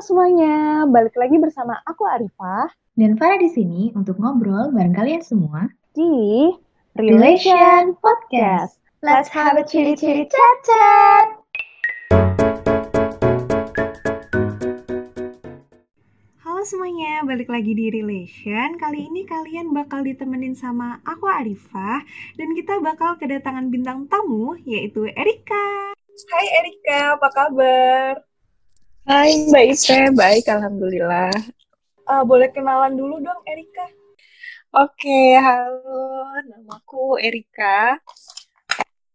semuanya, balik lagi bersama aku Arifah dan Farah di sini untuk ngobrol bareng kalian semua di Relation Podcast. Let's have a chili-chili chat-chat. Halo semuanya, balik lagi di Relation. Kali ini kalian bakal ditemenin sama aku Arifah dan kita bakal kedatangan bintang tamu yaitu Erika. Hai Erika, apa kabar? Hai Mbak Ipe, baik Alhamdulillah. Uh, boleh kenalan dulu dong Erika? Oke, halo. Namaku Erika.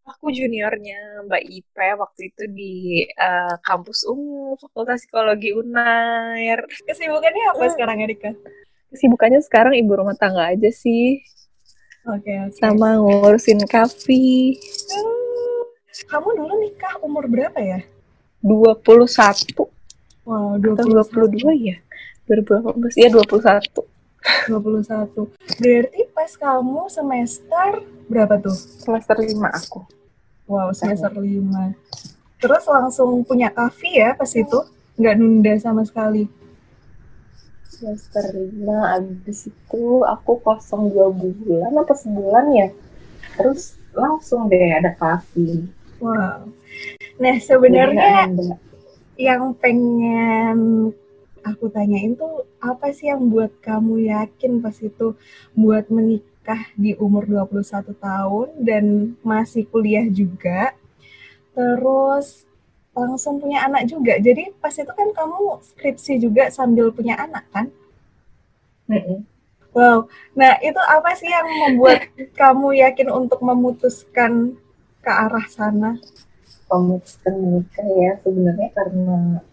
Aku juniornya Mbak Ipe waktu itu di uh, kampus UNGU, Fakultas Psikologi UNAIR. Kesibukannya apa uh, sekarang Erika? Kesibukannya sekarang ibu rumah tangga aja sih. Oke, okay, okay. Sama ngurusin kafe. Uh, kamu dulu nikah umur berapa ya? 21. Wow, 21. Atau 22 ya? 2018, ya 21. 21. Berarti pas kamu semester berapa tuh? Semester 5 aku. Wow, semester 5. Terus langsung punya kafe ya pas itu? Nggak nunda sama sekali? Semester 5, abis itu aku kosong 2 bulan apa sebulan ya? Terus langsung deh ada kafe. Wow. Nah, sebenarnya yang pengen aku tanyain tuh apa sih yang buat kamu yakin pas itu buat menikah di umur 21 tahun dan masih kuliah juga? Terus langsung punya anak juga. Jadi pas itu kan kamu skripsi juga sambil punya anak kan? Mm -hmm. wow. Nah itu apa sih yang membuat kamu yakin untuk memutuskan ke arah sana. Memutuskan menikah ya sebenarnya karena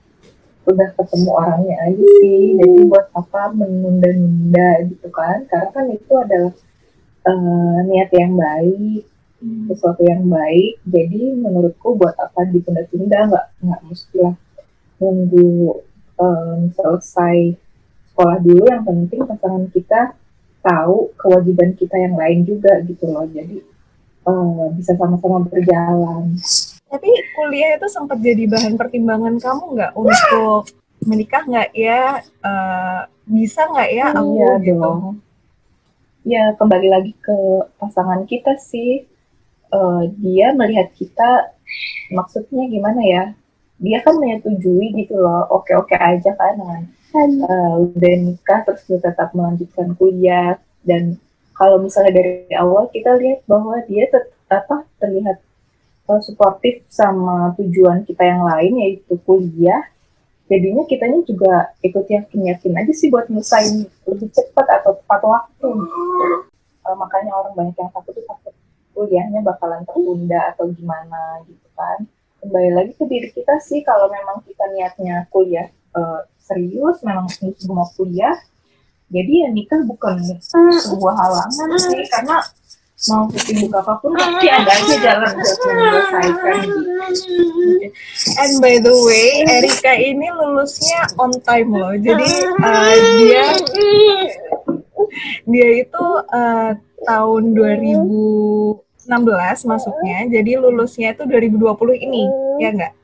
udah ketemu orangnya aja sih. Jadi buat apa menunda-nunda gitu kan? Karena kan itu adalah uh, niat yang baik hmm. sesuatu yang baik. Jadi menurutku buat apa ditunda-tunda? Nggak nggak mestilah nunggu um, selesai sekolah dulu. Yang penting pasangan kita tahu kewajiban kita yang lain juga gitu loh. Jadi uh, bisa sama-sama berjalan tapi kuliah itu sempat jadi bahan pertimbangan kamu nggak untuk menikah nggak ya? Uh, bisa nggak ya aku iya gitu? Dong. Ya kembali lagi ke pasangan kita sih. Uh, dia melihat kita, maksudnya gimana ya? Dia kan menyetujui gitu loh. Oke-oke aja kan uh, udah nikah terus tetap melanjutkan kuliah dan kalau misalnya dari awal kita lihat bahwa dia tetap apa terlihat uh, suportif sama tujuan kita yang lain yaitu kuliah. Jadinya kitanya juga ikut yakin-yakin aja sih buat nyelesain lebih cepat atau tepat waktu. Uh, makanya orang banyak yang takut tuh takut kuliahnya bakalan tertunda atau gimana gitu kan. Kembali lagi ke diri kita sih kalau memang kita niatnya kuliah uh, serius memang mau kuliah jadi ya nikah bukan sebuah halangan sih karena mau kesibukan apa pun pasti ada aja jalan buat menyelesaikan. And by the way, Erika ini lulusnya on time loh. Jadi uh, dia dia itu uh, tahun 2016 masuknya. Jadi lulusnya itu 2020 ini, ya enggak?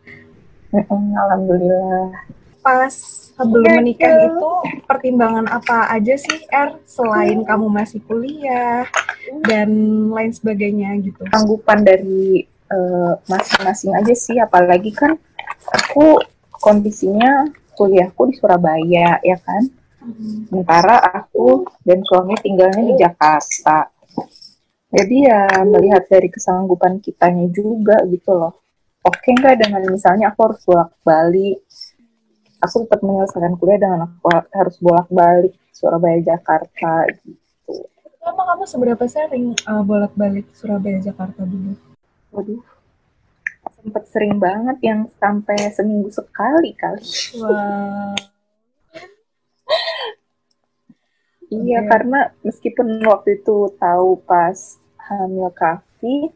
Alhamdulillah. Pas sebelum menikah itu pertimbangan apa aja sih Er selain kamu masih kuliah dan lain sebagainya gitu? Tanggupan dari eh, masing-masing uh, aja sih apalagi kan aku kondisinya kuliahku di Surabaya ya kan. Hmm. Sementara aku dan suami tinggalnya di Jakarta. Jadi ya melihat dari kesanggupan kitanya juga gitu loh. Oke nggak dengan misalnya aku harus bolak-balik aku tetap menyelesaikan kuliah dengan aku harus bolak-balik Surabaya Jakarta gitu. Lama kamu seberapa sering uh, bolak-balik Surabaya Jakarta dulu? Waduh, sempat sering banget yang sampai seminggu sekali kali. Wah. iya, okay. karena meskipun waktu itu tahu pas hamil kafi,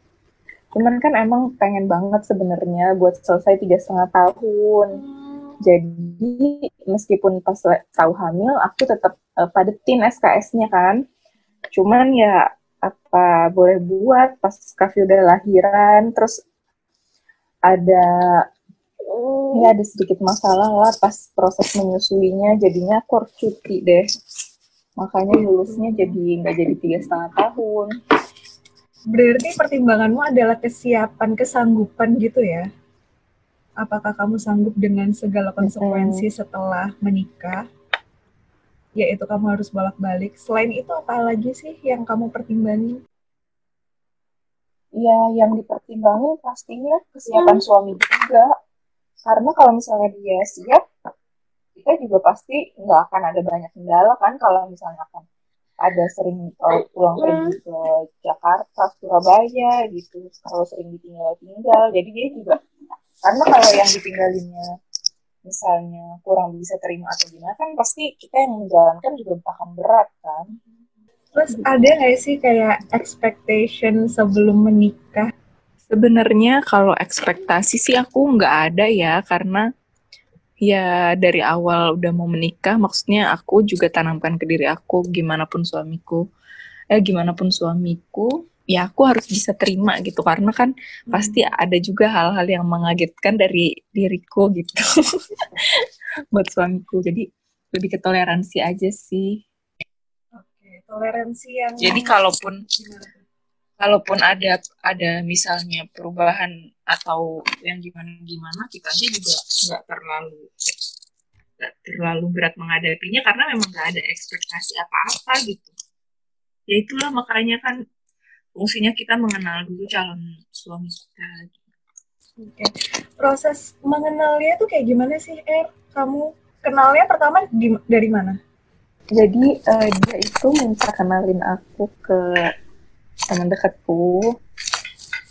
cuman kan emang pengen banget sebenarnya buat selesai tiga setengah tahun. Hmm jadi meskipun pas tahu hamil, aku tetap uh, padetin SKS-nya kan. Cuman ya apa boleh buat pas Kavi udah lahiran, terus ada ya ada sedikit masalah lah pas proses menyusuinya jadinya aku cuti deh makanya lulusnya jadi nggak jadi tiga setengah tahun Berarti pertimbanganmu adalah kesiapan, kesanggupan gitu ya? Apakah kamu sanggup dengan segala konsekuensi setelah menikah? Yaitu kamu harus bolak-balik. Selain itu apa lagi sih yang kamu pertimbangin? ya yang dipertimbangin pastinya kesiapan suami juga karena kalau misalnya dia siap kita juga pasti nggak akan ada banyak kendala kan kalau misalnya akan ada sering uh, pulang pergi ke Jakarta, Surabaya gitu, kalau sering ditinggal-tinggal, jadi dia juga karena kalau yang ditinggalinnya misalnya kurang bisa terima atau gimana kan pasti kita yang menjalankan juga akan berat kan. Terus ada nggak sih kayak expectation sebelum menikah? Sebenarnya kalau ekspektasi sih aku nggak ada ya karena ya dari awal udah mau menikah maksudnya aku juga tanamkan ke diri aku gimana pun suamiku eh gimana pun suamiku ya aku harus bisa terima gitu. Karena kan hmm. pasti ada juga hal-hal yang mengagetkan dari diriku gitu. Buat suamiku. Jadi lebih ke toleransi aja sih. Toleransi yang jadi kalaupun kalaupun ada ada misalnya perubahan atau yang gimana gimana kita aja juga nggak terlalu gak terlalu berat menghadapinya karena memang nggak ada ekspektasi apa-apa gitu. Ya itulah makanya kan fungsinya kita mengenal dulu calon suami kita Oke. Proses mengenalnya tuh kayak gimana sih, Er? Kamu kenalnya pertama di, dari mana? jadi uh, dia itu minta kenalin aku ke teman dekatku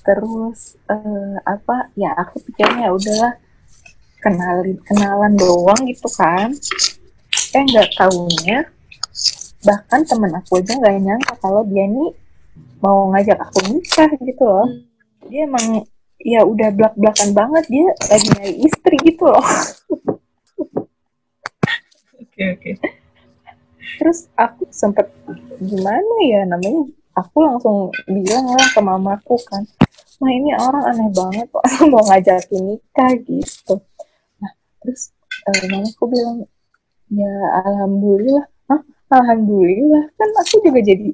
terus uh, apa ya aku pikirnya ya udahlah kenalin kenalan doang gitu kan eh nggak tahunya bahkan temen aku aja nggak nyangka kalau dia nih mau ngajak aku nikah gitu loh. Dia emang ya udah belak belakan banget dia lagi nyari istri gitu loh. Oke oke. Okay, terus aku sempet gimana ya namanya aku langsung bilang lah ke mamaku kan nah ini orang aneh banget kok mau ngajakin nikah gitu. Nah terus uh, mamaku bilang ya alhamdulillah. Hah? alhamdulillah? Kan aku juga jadi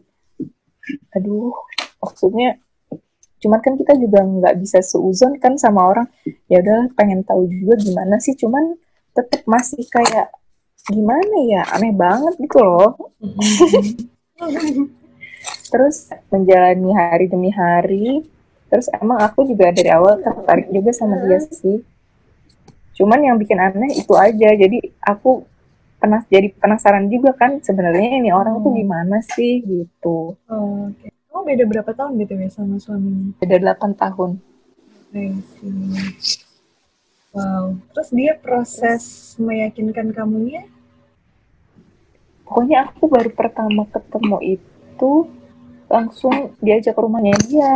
aduh maksudnya cuman kan kita juga nggak bisa seuzon kan sama orang. Ya udah pengen tahu juga gimana sih cuman tetap masih kayak gimana ya aneh banget gitu loh. Terus menjalani hari demi hari terus emang aku juga dari awal tertarik juga sama dia sih. Cuman yang bikin aneh itu aja jadi aku penas jadi penasaran juga kan sebenarnya ini orang tuh hmm. gimana sih gitu. Oh, okay. oh beda berapa tahun gitu ya sama suaminya beda 8 tahun. Wow. Terus dia proses meyakinkan kamunya? Pokoknya aku baru pertama ketemu itu langsung diajak ke rumahnya dia.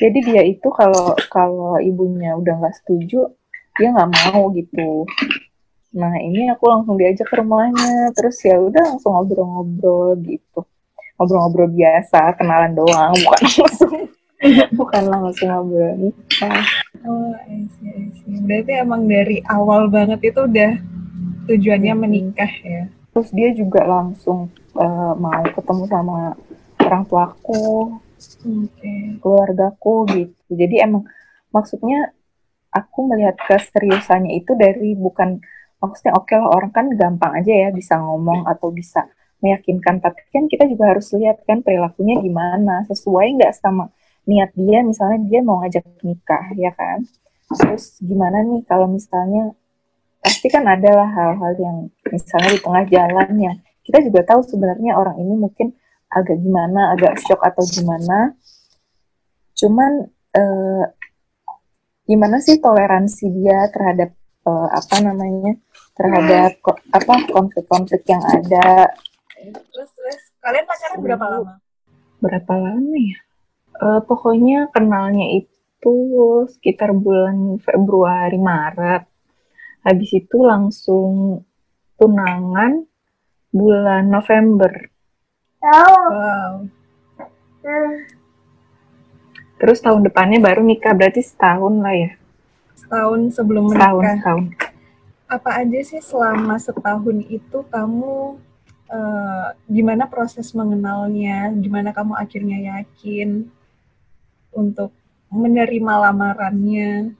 Jadi dia itu kalau kalau ibunya udah nggak setuju dia nggak mau gitu nah ini aku langsung diajak ke rumahnya. Terus ya udah langsung ngobrol-ngobrol gitu. Ngobrol-ngobrol biasa kenalan doang bukan langsung bukan langsung ngobrol nikah. Oh I see, I see. berarti emang dari awal banget itu udah tujuannya menikah ya? Terus dia juga langsung uh, mau ketemu sama orang tuaku okay. keluargaku gitu. Jadi emang maksudnya aku melihat keseriusannya itu dari bukan maksudnya oke okay lah orang kan gampang aja ya bisa ngomong atau bisa meyakinkan. Tapi kan kita juga harus lihat kan perilakunya gimana. Sesuai nggak sama niat dia? Misalnya dia mau ngajak nikah ya kan? Terus gimana nih kalau misalnya pasti kan adalah hal-hal yang misalnya di tengah jalan yang kita juga tahu sebenarnya orang ini mungkin agak gimana, agak shock atau gimana. Cuman eh, gimana sih toleransi dia terhadap eh, apa namanya terhadap ko apa konflik-konflik yang ada. Terus terus kalian pacaran berapa lama? Berapa lama ya? Eh, pokoknya kenalnya itu sekitar bulan Februari Maret habis itu langsung tunangan bulan November. Wow. Terus tahun depannya baru nikah berarti setahun lah ya. Setahun sebelum Setahun, menikah. setahun. Apa aja sih selama setahun itu kamu eh, gimana proses mengenalnya? Gimana kamu akhirnya yakin untuk menerima lamarannya?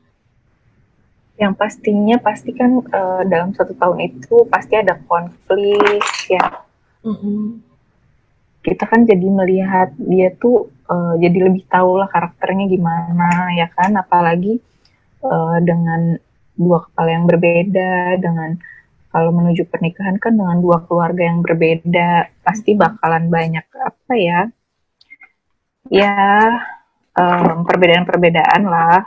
Yang pastinya pasti kan eh, dalam satu tahun itu pasti ada konflik ya. Mm-mm. Kita kan jadi melihat dia tuh eh, jadi lebih tahu lah karakternya gimana ya kan. Apalagi eh, dengan dua kepala yang berbeda, dengan kalau menuju pernikahan kan dengan dua keluarga yang berbeda, pasti bakalan banyak apa ya? Ya em, perbedaan-perbedaan lah.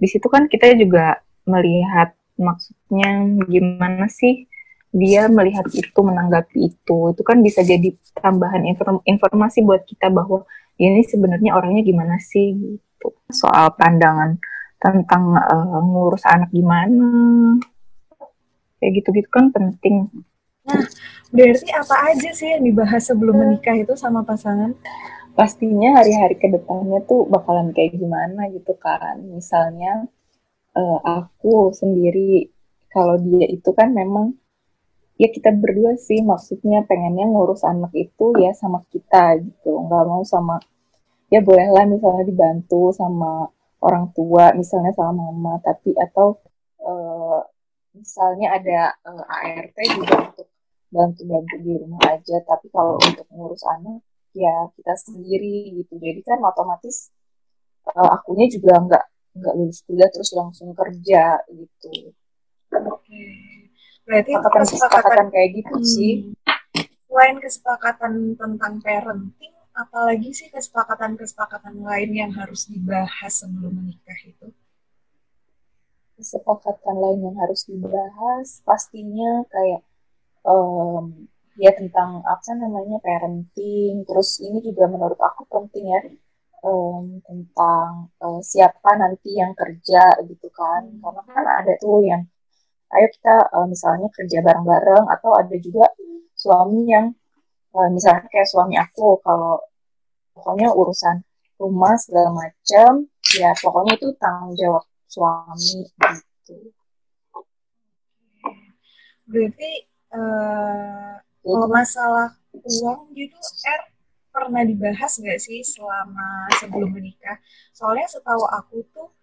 Di situ kan kita juga melihat maksudnya gimana sih dia melihat itu menanggapi itu itu kan bisa jadi tambahan inform- informasi buat kita bahwa ini sebenarnya orangnya gimana sih gitu soal pandangan tentang eh, ngurus anak gimana kayak gitu-gitu kan penting Berarti apa aja sih yang dibahas sebelum menikah itu sama pasangan? pastinya hari-hari ke depannya tuh bakalan kayak gimana gitu kan. Misalnya eh, aku sendiri kalau dia itu kan memang ya kita berdua sih maksudnya pengennya ngurus anak itu ya sama kita gitu nggak mau sama ya bolehlah misalnya dibantu sama orang tua misalnya sama mama tapi atau eh, misalnya ada eh, ART juga untuk bantu-bantu di rumah aja tapi kalau untuk ngurus anak ya kita sendiri gitu jadi kan otomatis eh, akunya juga nggak nggak lulus kuliah terus langsung kerja gitu Oke. Berarti kesepakatan kesepakatan kayak gitu Hmm. sih selain kesepakatan tentang parenting, apalagi sih kesepakatan-kesepakatan lain yang harus dibahas sebelum menikah itu? kesepakatan lain yang harus dibahas pastinya kayak em, ya tentang apa namanya parenting. Terus ini juga menurut aku penting ya em, tentang eh, siapa nanti yang kerja gitu kan. Karena kan ada tuh yang ayo kita eh, misalnya kerja bareng-bareng atau ada juga suami yang eh, misalnya kayak suami aku kalau pokoknya urusan rumah segala macam ya pokoknya itu tanggung jawab suami gitu. Berarti eh, kalau masalah uang gitu, Er pernah dibahas nggak sih selama sebelum menikah? Soalnya setahu aku tuh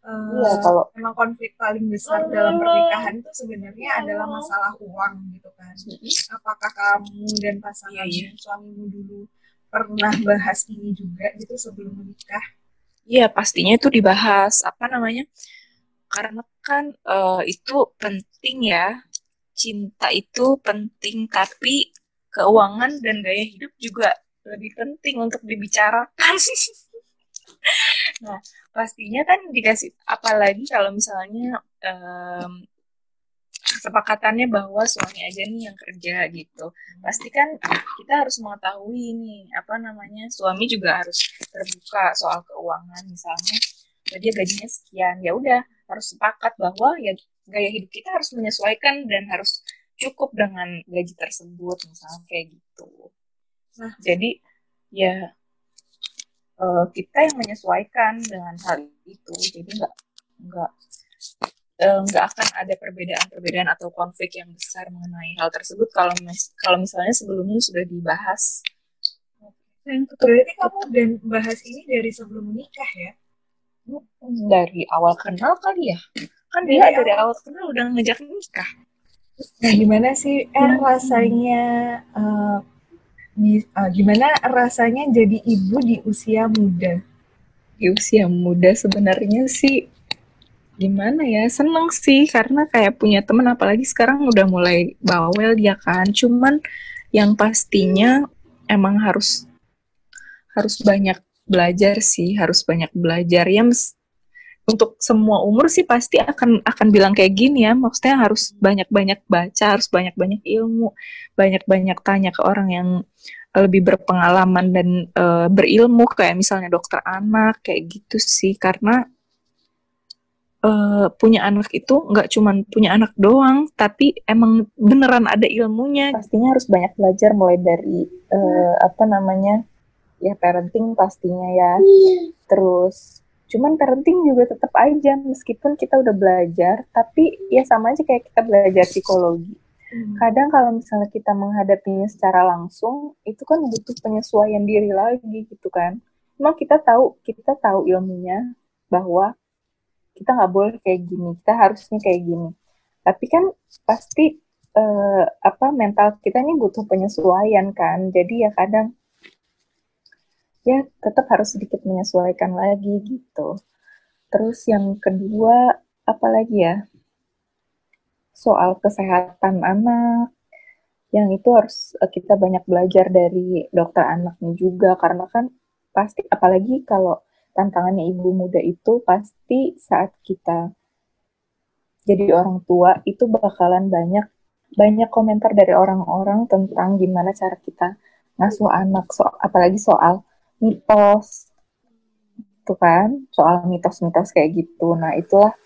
Iya, kalau emang konflik paling besar dalam pernikahan itu sebenarnya adalah masalah uang gitu kan. Apakah kamu dan pasangan Iya, iya. suamimu dulu pernah bahas ini juga gitu sebelum menikah? Iya, pastinya itu dibahas. Apa namanya? Karena kan eh, itu penting ya. Cinta itu penting, tapi keuangan dan gaya hidup juga lebih penting untuk dibicarakan. Nah, pastinya kan dikasih, apalagi kalau misalnya em, kesepakatannya bahwa suami aja nih yang kerja gitu. Pasti kan kita harus mengetahui nih, apa namanya, suami juga harus terbuka soal keuangan misalnya dia gajinya sekian ya udah harus sepakat bahwa ya gaya hidup kita harus menyesuaikan dan harus cukup dengan gaji tersebut misalnya kayak gitu Nah. jadi ya eh, kita yang menyesuaikan dengan hal itu. Jadi nggak nggak eh, nggak akan ada perbedaan-perbedaan atau konflik yang besar mengenai hal tersebut kalau mis- kalau misalnya sebelumnya sudah dibahas. Yang Berarti kamu dan bahas ini dari sebelum menikah ya? dari awal kenal kali ya? Kan Dari dia dari awal kenal udah ngejak nikah. Nah, gimana sih Er rasanya eh, eh, gimana rasanya jadi ibu di usia muda? di usia muda sebenarnya sih gimana ya seneng sih. Karena kayak punya temen apalagi sekarang udah mulai bawel dia kan. Cuman yang pastinya emang harus harus banyak belajar sih harus banyak belajar. Ya untuk semua umur sih pasti akan akan bilang kayak gini ya. Maksudnya harus banyak-banyak baca harus banyak-banyak ilmu banyak-banyak tanya ke orang yang lebih berpengalaman dan eh, berilmu kayak misalnya dokter anak kayak gitu sih. Karena eh, punya anak itu nggak cuman punya anak doang tapi emang beneran ada ilmunya. Pastinya harus banyak belajar mulai dari eh, apa namanya ya parenting pastinya ya. Terus Cuman parenting juga tetap aja meskipun kita udah belajar, tapi ya sama aja kayak kita belajar psikologi. Hmm. Kadang kalau misalnya kita menghadapinya secara langsung, itu kan butuh penyesuaian diri lagi gitu kan. Memang kita tahu, kita tahu ilmunya bahwa kita nggak boleh kayak gini, kita harusnya kayak gini. Tapi kan pasti uh, apa mental kita ini butuh penyesuaian kan. Jadi ya kadang ya tetap harus sedikit menyesuaikan lagi gitu. Terus yang kedua, apa lagi ya? Soal kesehatan anak, yang itu harus eh, kita banyak belajar dari dokter anaknya juga, karena kan pasti, apalagi kalau tantangannya ibu muda itu pasti saat kita jadi orang tua itu bakalan banyak banyak komentar dari orang-orang tentang gimana cara kita ngasuh anak so apalagi soal mitos. Itu kan soal mitos-mitos kayak gitu. Nah itulah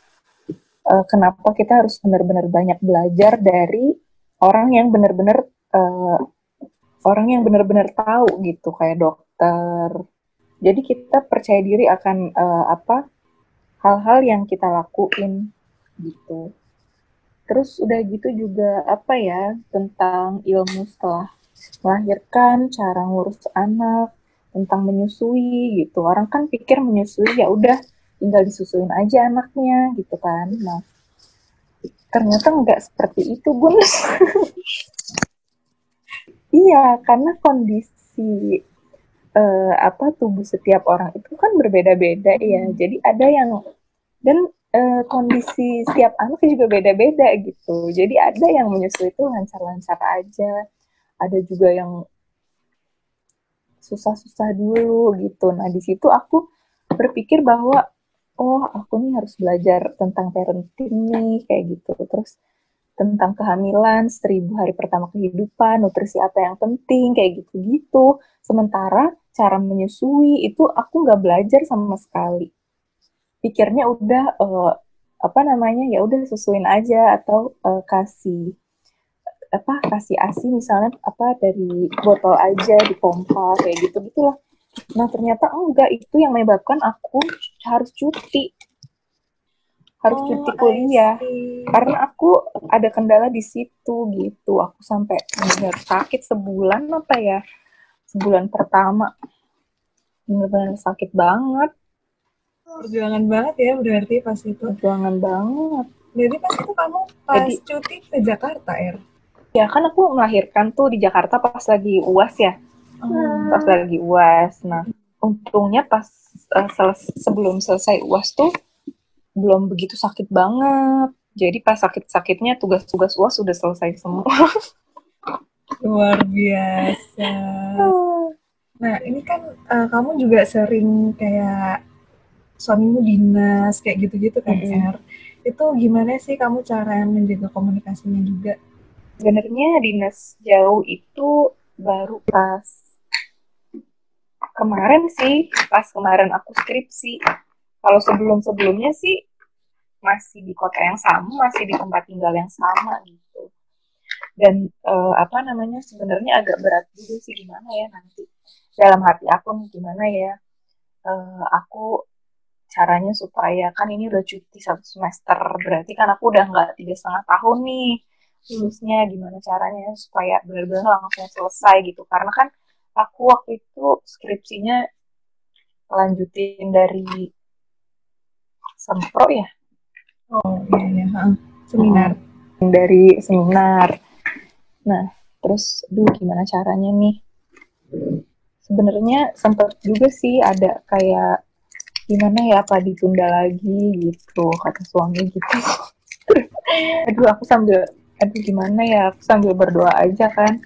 uh, kenapa kita harus benar-benar banyak belajar dari orang yang benar-benar uh, orang yang benar-benar tahu gitu kayak dokter. Jadi kita percaya diri akan uh, apa hal-hal yang kita lakuin gitu. Terus udah gitu juga apa ya tentang ilmu setelah melahirkan cara ngurus anak tentang menyusui gitu. Orang kan pikir menyusui ya udah tinggal disusuin aja anaknya gitu kan. Nah, ternyata nggak seperti itu, Bun. iya, karena kondisi uh, apa tubuh setiap orang itu kan berbeda-beda ya. Hmm. Jadi ada yang dan uh, kondisi setiap anak juga beda-beda gitu. Jadi ada yang menyusui itu lancar-lancar aja. Ada juga yang susah-susah dulu gitu. Nah di situ aku berpikir bahwa oh aku nih harus belajar tentang parenting nih kayak gitu. Terus tentang kehamilan, seribu hari pertama kehidupan, nutrisi apa yang penting, kayak gitu-gitu. Sementara cara menyusui itu aku nggak belajar sama sekali. Pikirnya udah uh, apa namanya ya udah susuin aja atau uh, kasih apa kasih asi misalnya apa dari botol aja dipompa kayak gitu gitulah. Nah ternyata enggak itu yang menyebabkan aku harus cuti. Harus oh, cuti kuliah. karena aku ada kendala di situ gitu. Aku sampai benar sakit sebulan apa ya sebulan pertama. Benar-benar sakit banget. Perjuangan banget ya berarti pas itu. Perjuangan banget. Jadi pas itu kamu pas Jadi, cuti ke Jakarta ya Ya kan aku melahirkan tuh di Jakarta pas lagi UAS ya. Hmm. Pas lagi UAS. Nah, untungnya pas uh, sel sebelum selesai UAS tuh belum begitu sakit banget. Jadi pas sakit-sakitnya tugas-tugas UAS sudah selesai semua. Luar biasa. Nah, ini kan uh, kamu juga sering kayak suamimu dinas kayak gitu-gitu kan, mm -hmm. Itu gimana sih kamu cara menjaga komunikasinya juga? Sebenarnya dinas jauh itu baru pas kemarin sih pas kemarin aku skripsi. Kalau sebelum sebelumnya sih masih di kota yang sama masih di tempat tinggal yang sama gitu. Dan uh, apa namanya sebenarnya agak berat juga sih gimana ya nanti. Dalam hati aku nih gimana ya uh, aku caranya supaya kan ini udah cuti satu semester berarti kan aku udah nggak tiga setengah tahun nih lulusnya gimana caranya supaya benar-benar langsung selesai gitu. Karena kan aku waktu itu skripsinya lanjutin dari sempro ya? Oh iya iya seminar. Hmm, dari seminar. Nah terus duh gimana caranya nih? Sebenarnya sempat juga sih ada kayak gimana ya apa ditunda lagi gitu kata suami gitu. Aduh aku sambil aduh gimana ya? Sambil berdoa aja kan.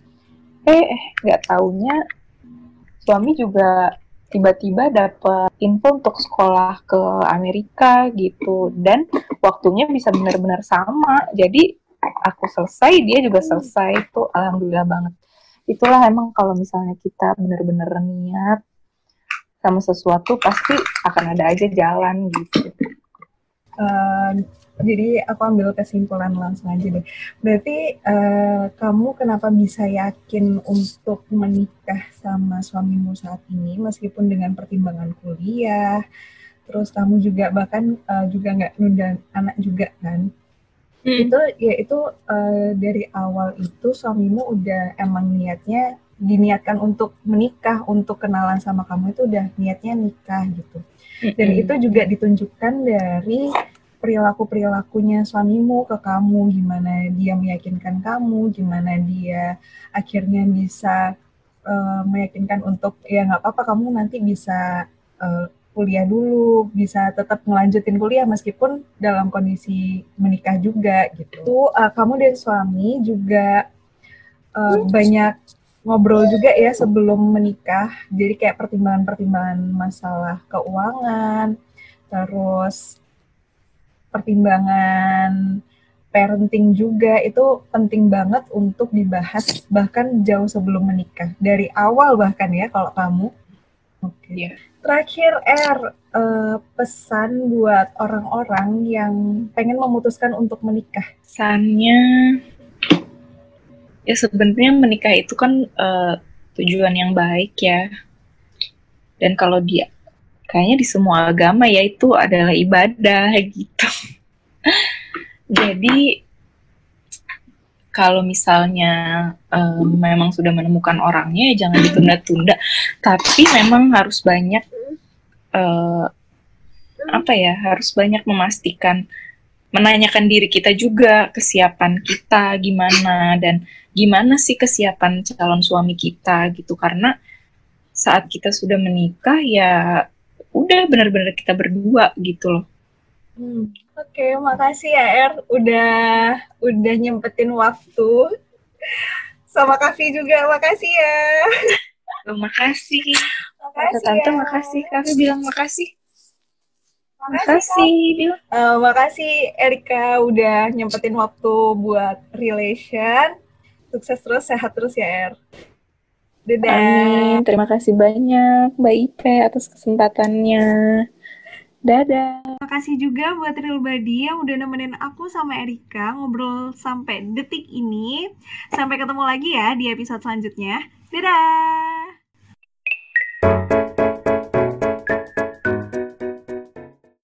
Eh, eh nggak taunya suami juga tiba-tiba dapat info untuk sekolah ke Amerika gitu. Dan waktunya bisa benar-benar sama. Jadi aku selesai dia juga selesai. Itu alhamdulillah banget. Itulah emang kalau misalnya kita benar-benar niat sama sesuatu pasti akan ada aja jalan gitu uh, jadi aku ambil kesimpulan langsung aja deh. Berarti uh, kamu kenapa bisa yakin untuk menikah sama suamimu saat ini meskipun dengan pertimbangan kuliah, terus kamu juga bahkan uh, juga nggak nunda anak juga kan hmm. itu ya itu uh, dari awal itu suamimu udah emang niatnya diniatkan untuk menikah untuk kenalan sama kamu itu udah niatnya nikah gitu. Dan itu juga ditunjukkan dari perilaku perilakunya suamimu ke kamu gimana dia meyakinkan kamu gimana dia akhirnya bisa uh, meyakinkan untuk ya nggak apa-apa kamu nanti bisa uh, kuliah dulu, bisa tetap melanjutin kuliah meskipun dalam kondisi menikah juga gitu. Uh, kamu dan suami juga uh, banyak ngobrol juga ya sebelum menikah. Jadi kayak pertimbangan-pertimbangan masalah keuangan, terus pertimbangan parenting juga itu penting banget untuk dibahas bahkan jauh sebelum menikah. Dari awal bahkan ya kalau kamu. Oke. Okay. Iya. Yeah. Terakhir R uh, pesan buat orang-orang yang pengen memutuskan untuk menikah. Pesannya ya sebenarnya menikah itu kan uh, tujuan yang baik ya. Dan kalau dia kayaknya di semua agama ya itu adalah ibadah gitu. Jadi kalau misalnya um, memang sudah menemukan orangnya ya jangan ditunda-tunda tapi memang harus banyak uh, apa ya harus banyak memastikan menanyakan diri kita juga kesiapan kita gimana dan gimana sih kesiapan calon suami kita gitu karena saat kita sudah menikah ya udah benar-benar kita berdua gitu loh. Hmm. Oke, makasih ya Er udah udah nyempetin waktu. Sama Kavi juga, makasih ya. Oh, makasih. Makasih Tante, ya. makasih. Kavi bilang makasih. Makasih. Uh, makasih Erika udah nyempetin waktu buat relation. Sukses terus, sehat terus ya Er. Dadah. Amin. Terima kasih banyak Mbak Ipe atas kesempatannya. Dadah. Terima kasih juga buat Real Body yang udah nemenin aku sama Erika ngobrol sampai detik ini. Sampai ketemu lagi ya di episode selanjutnya. Dadah!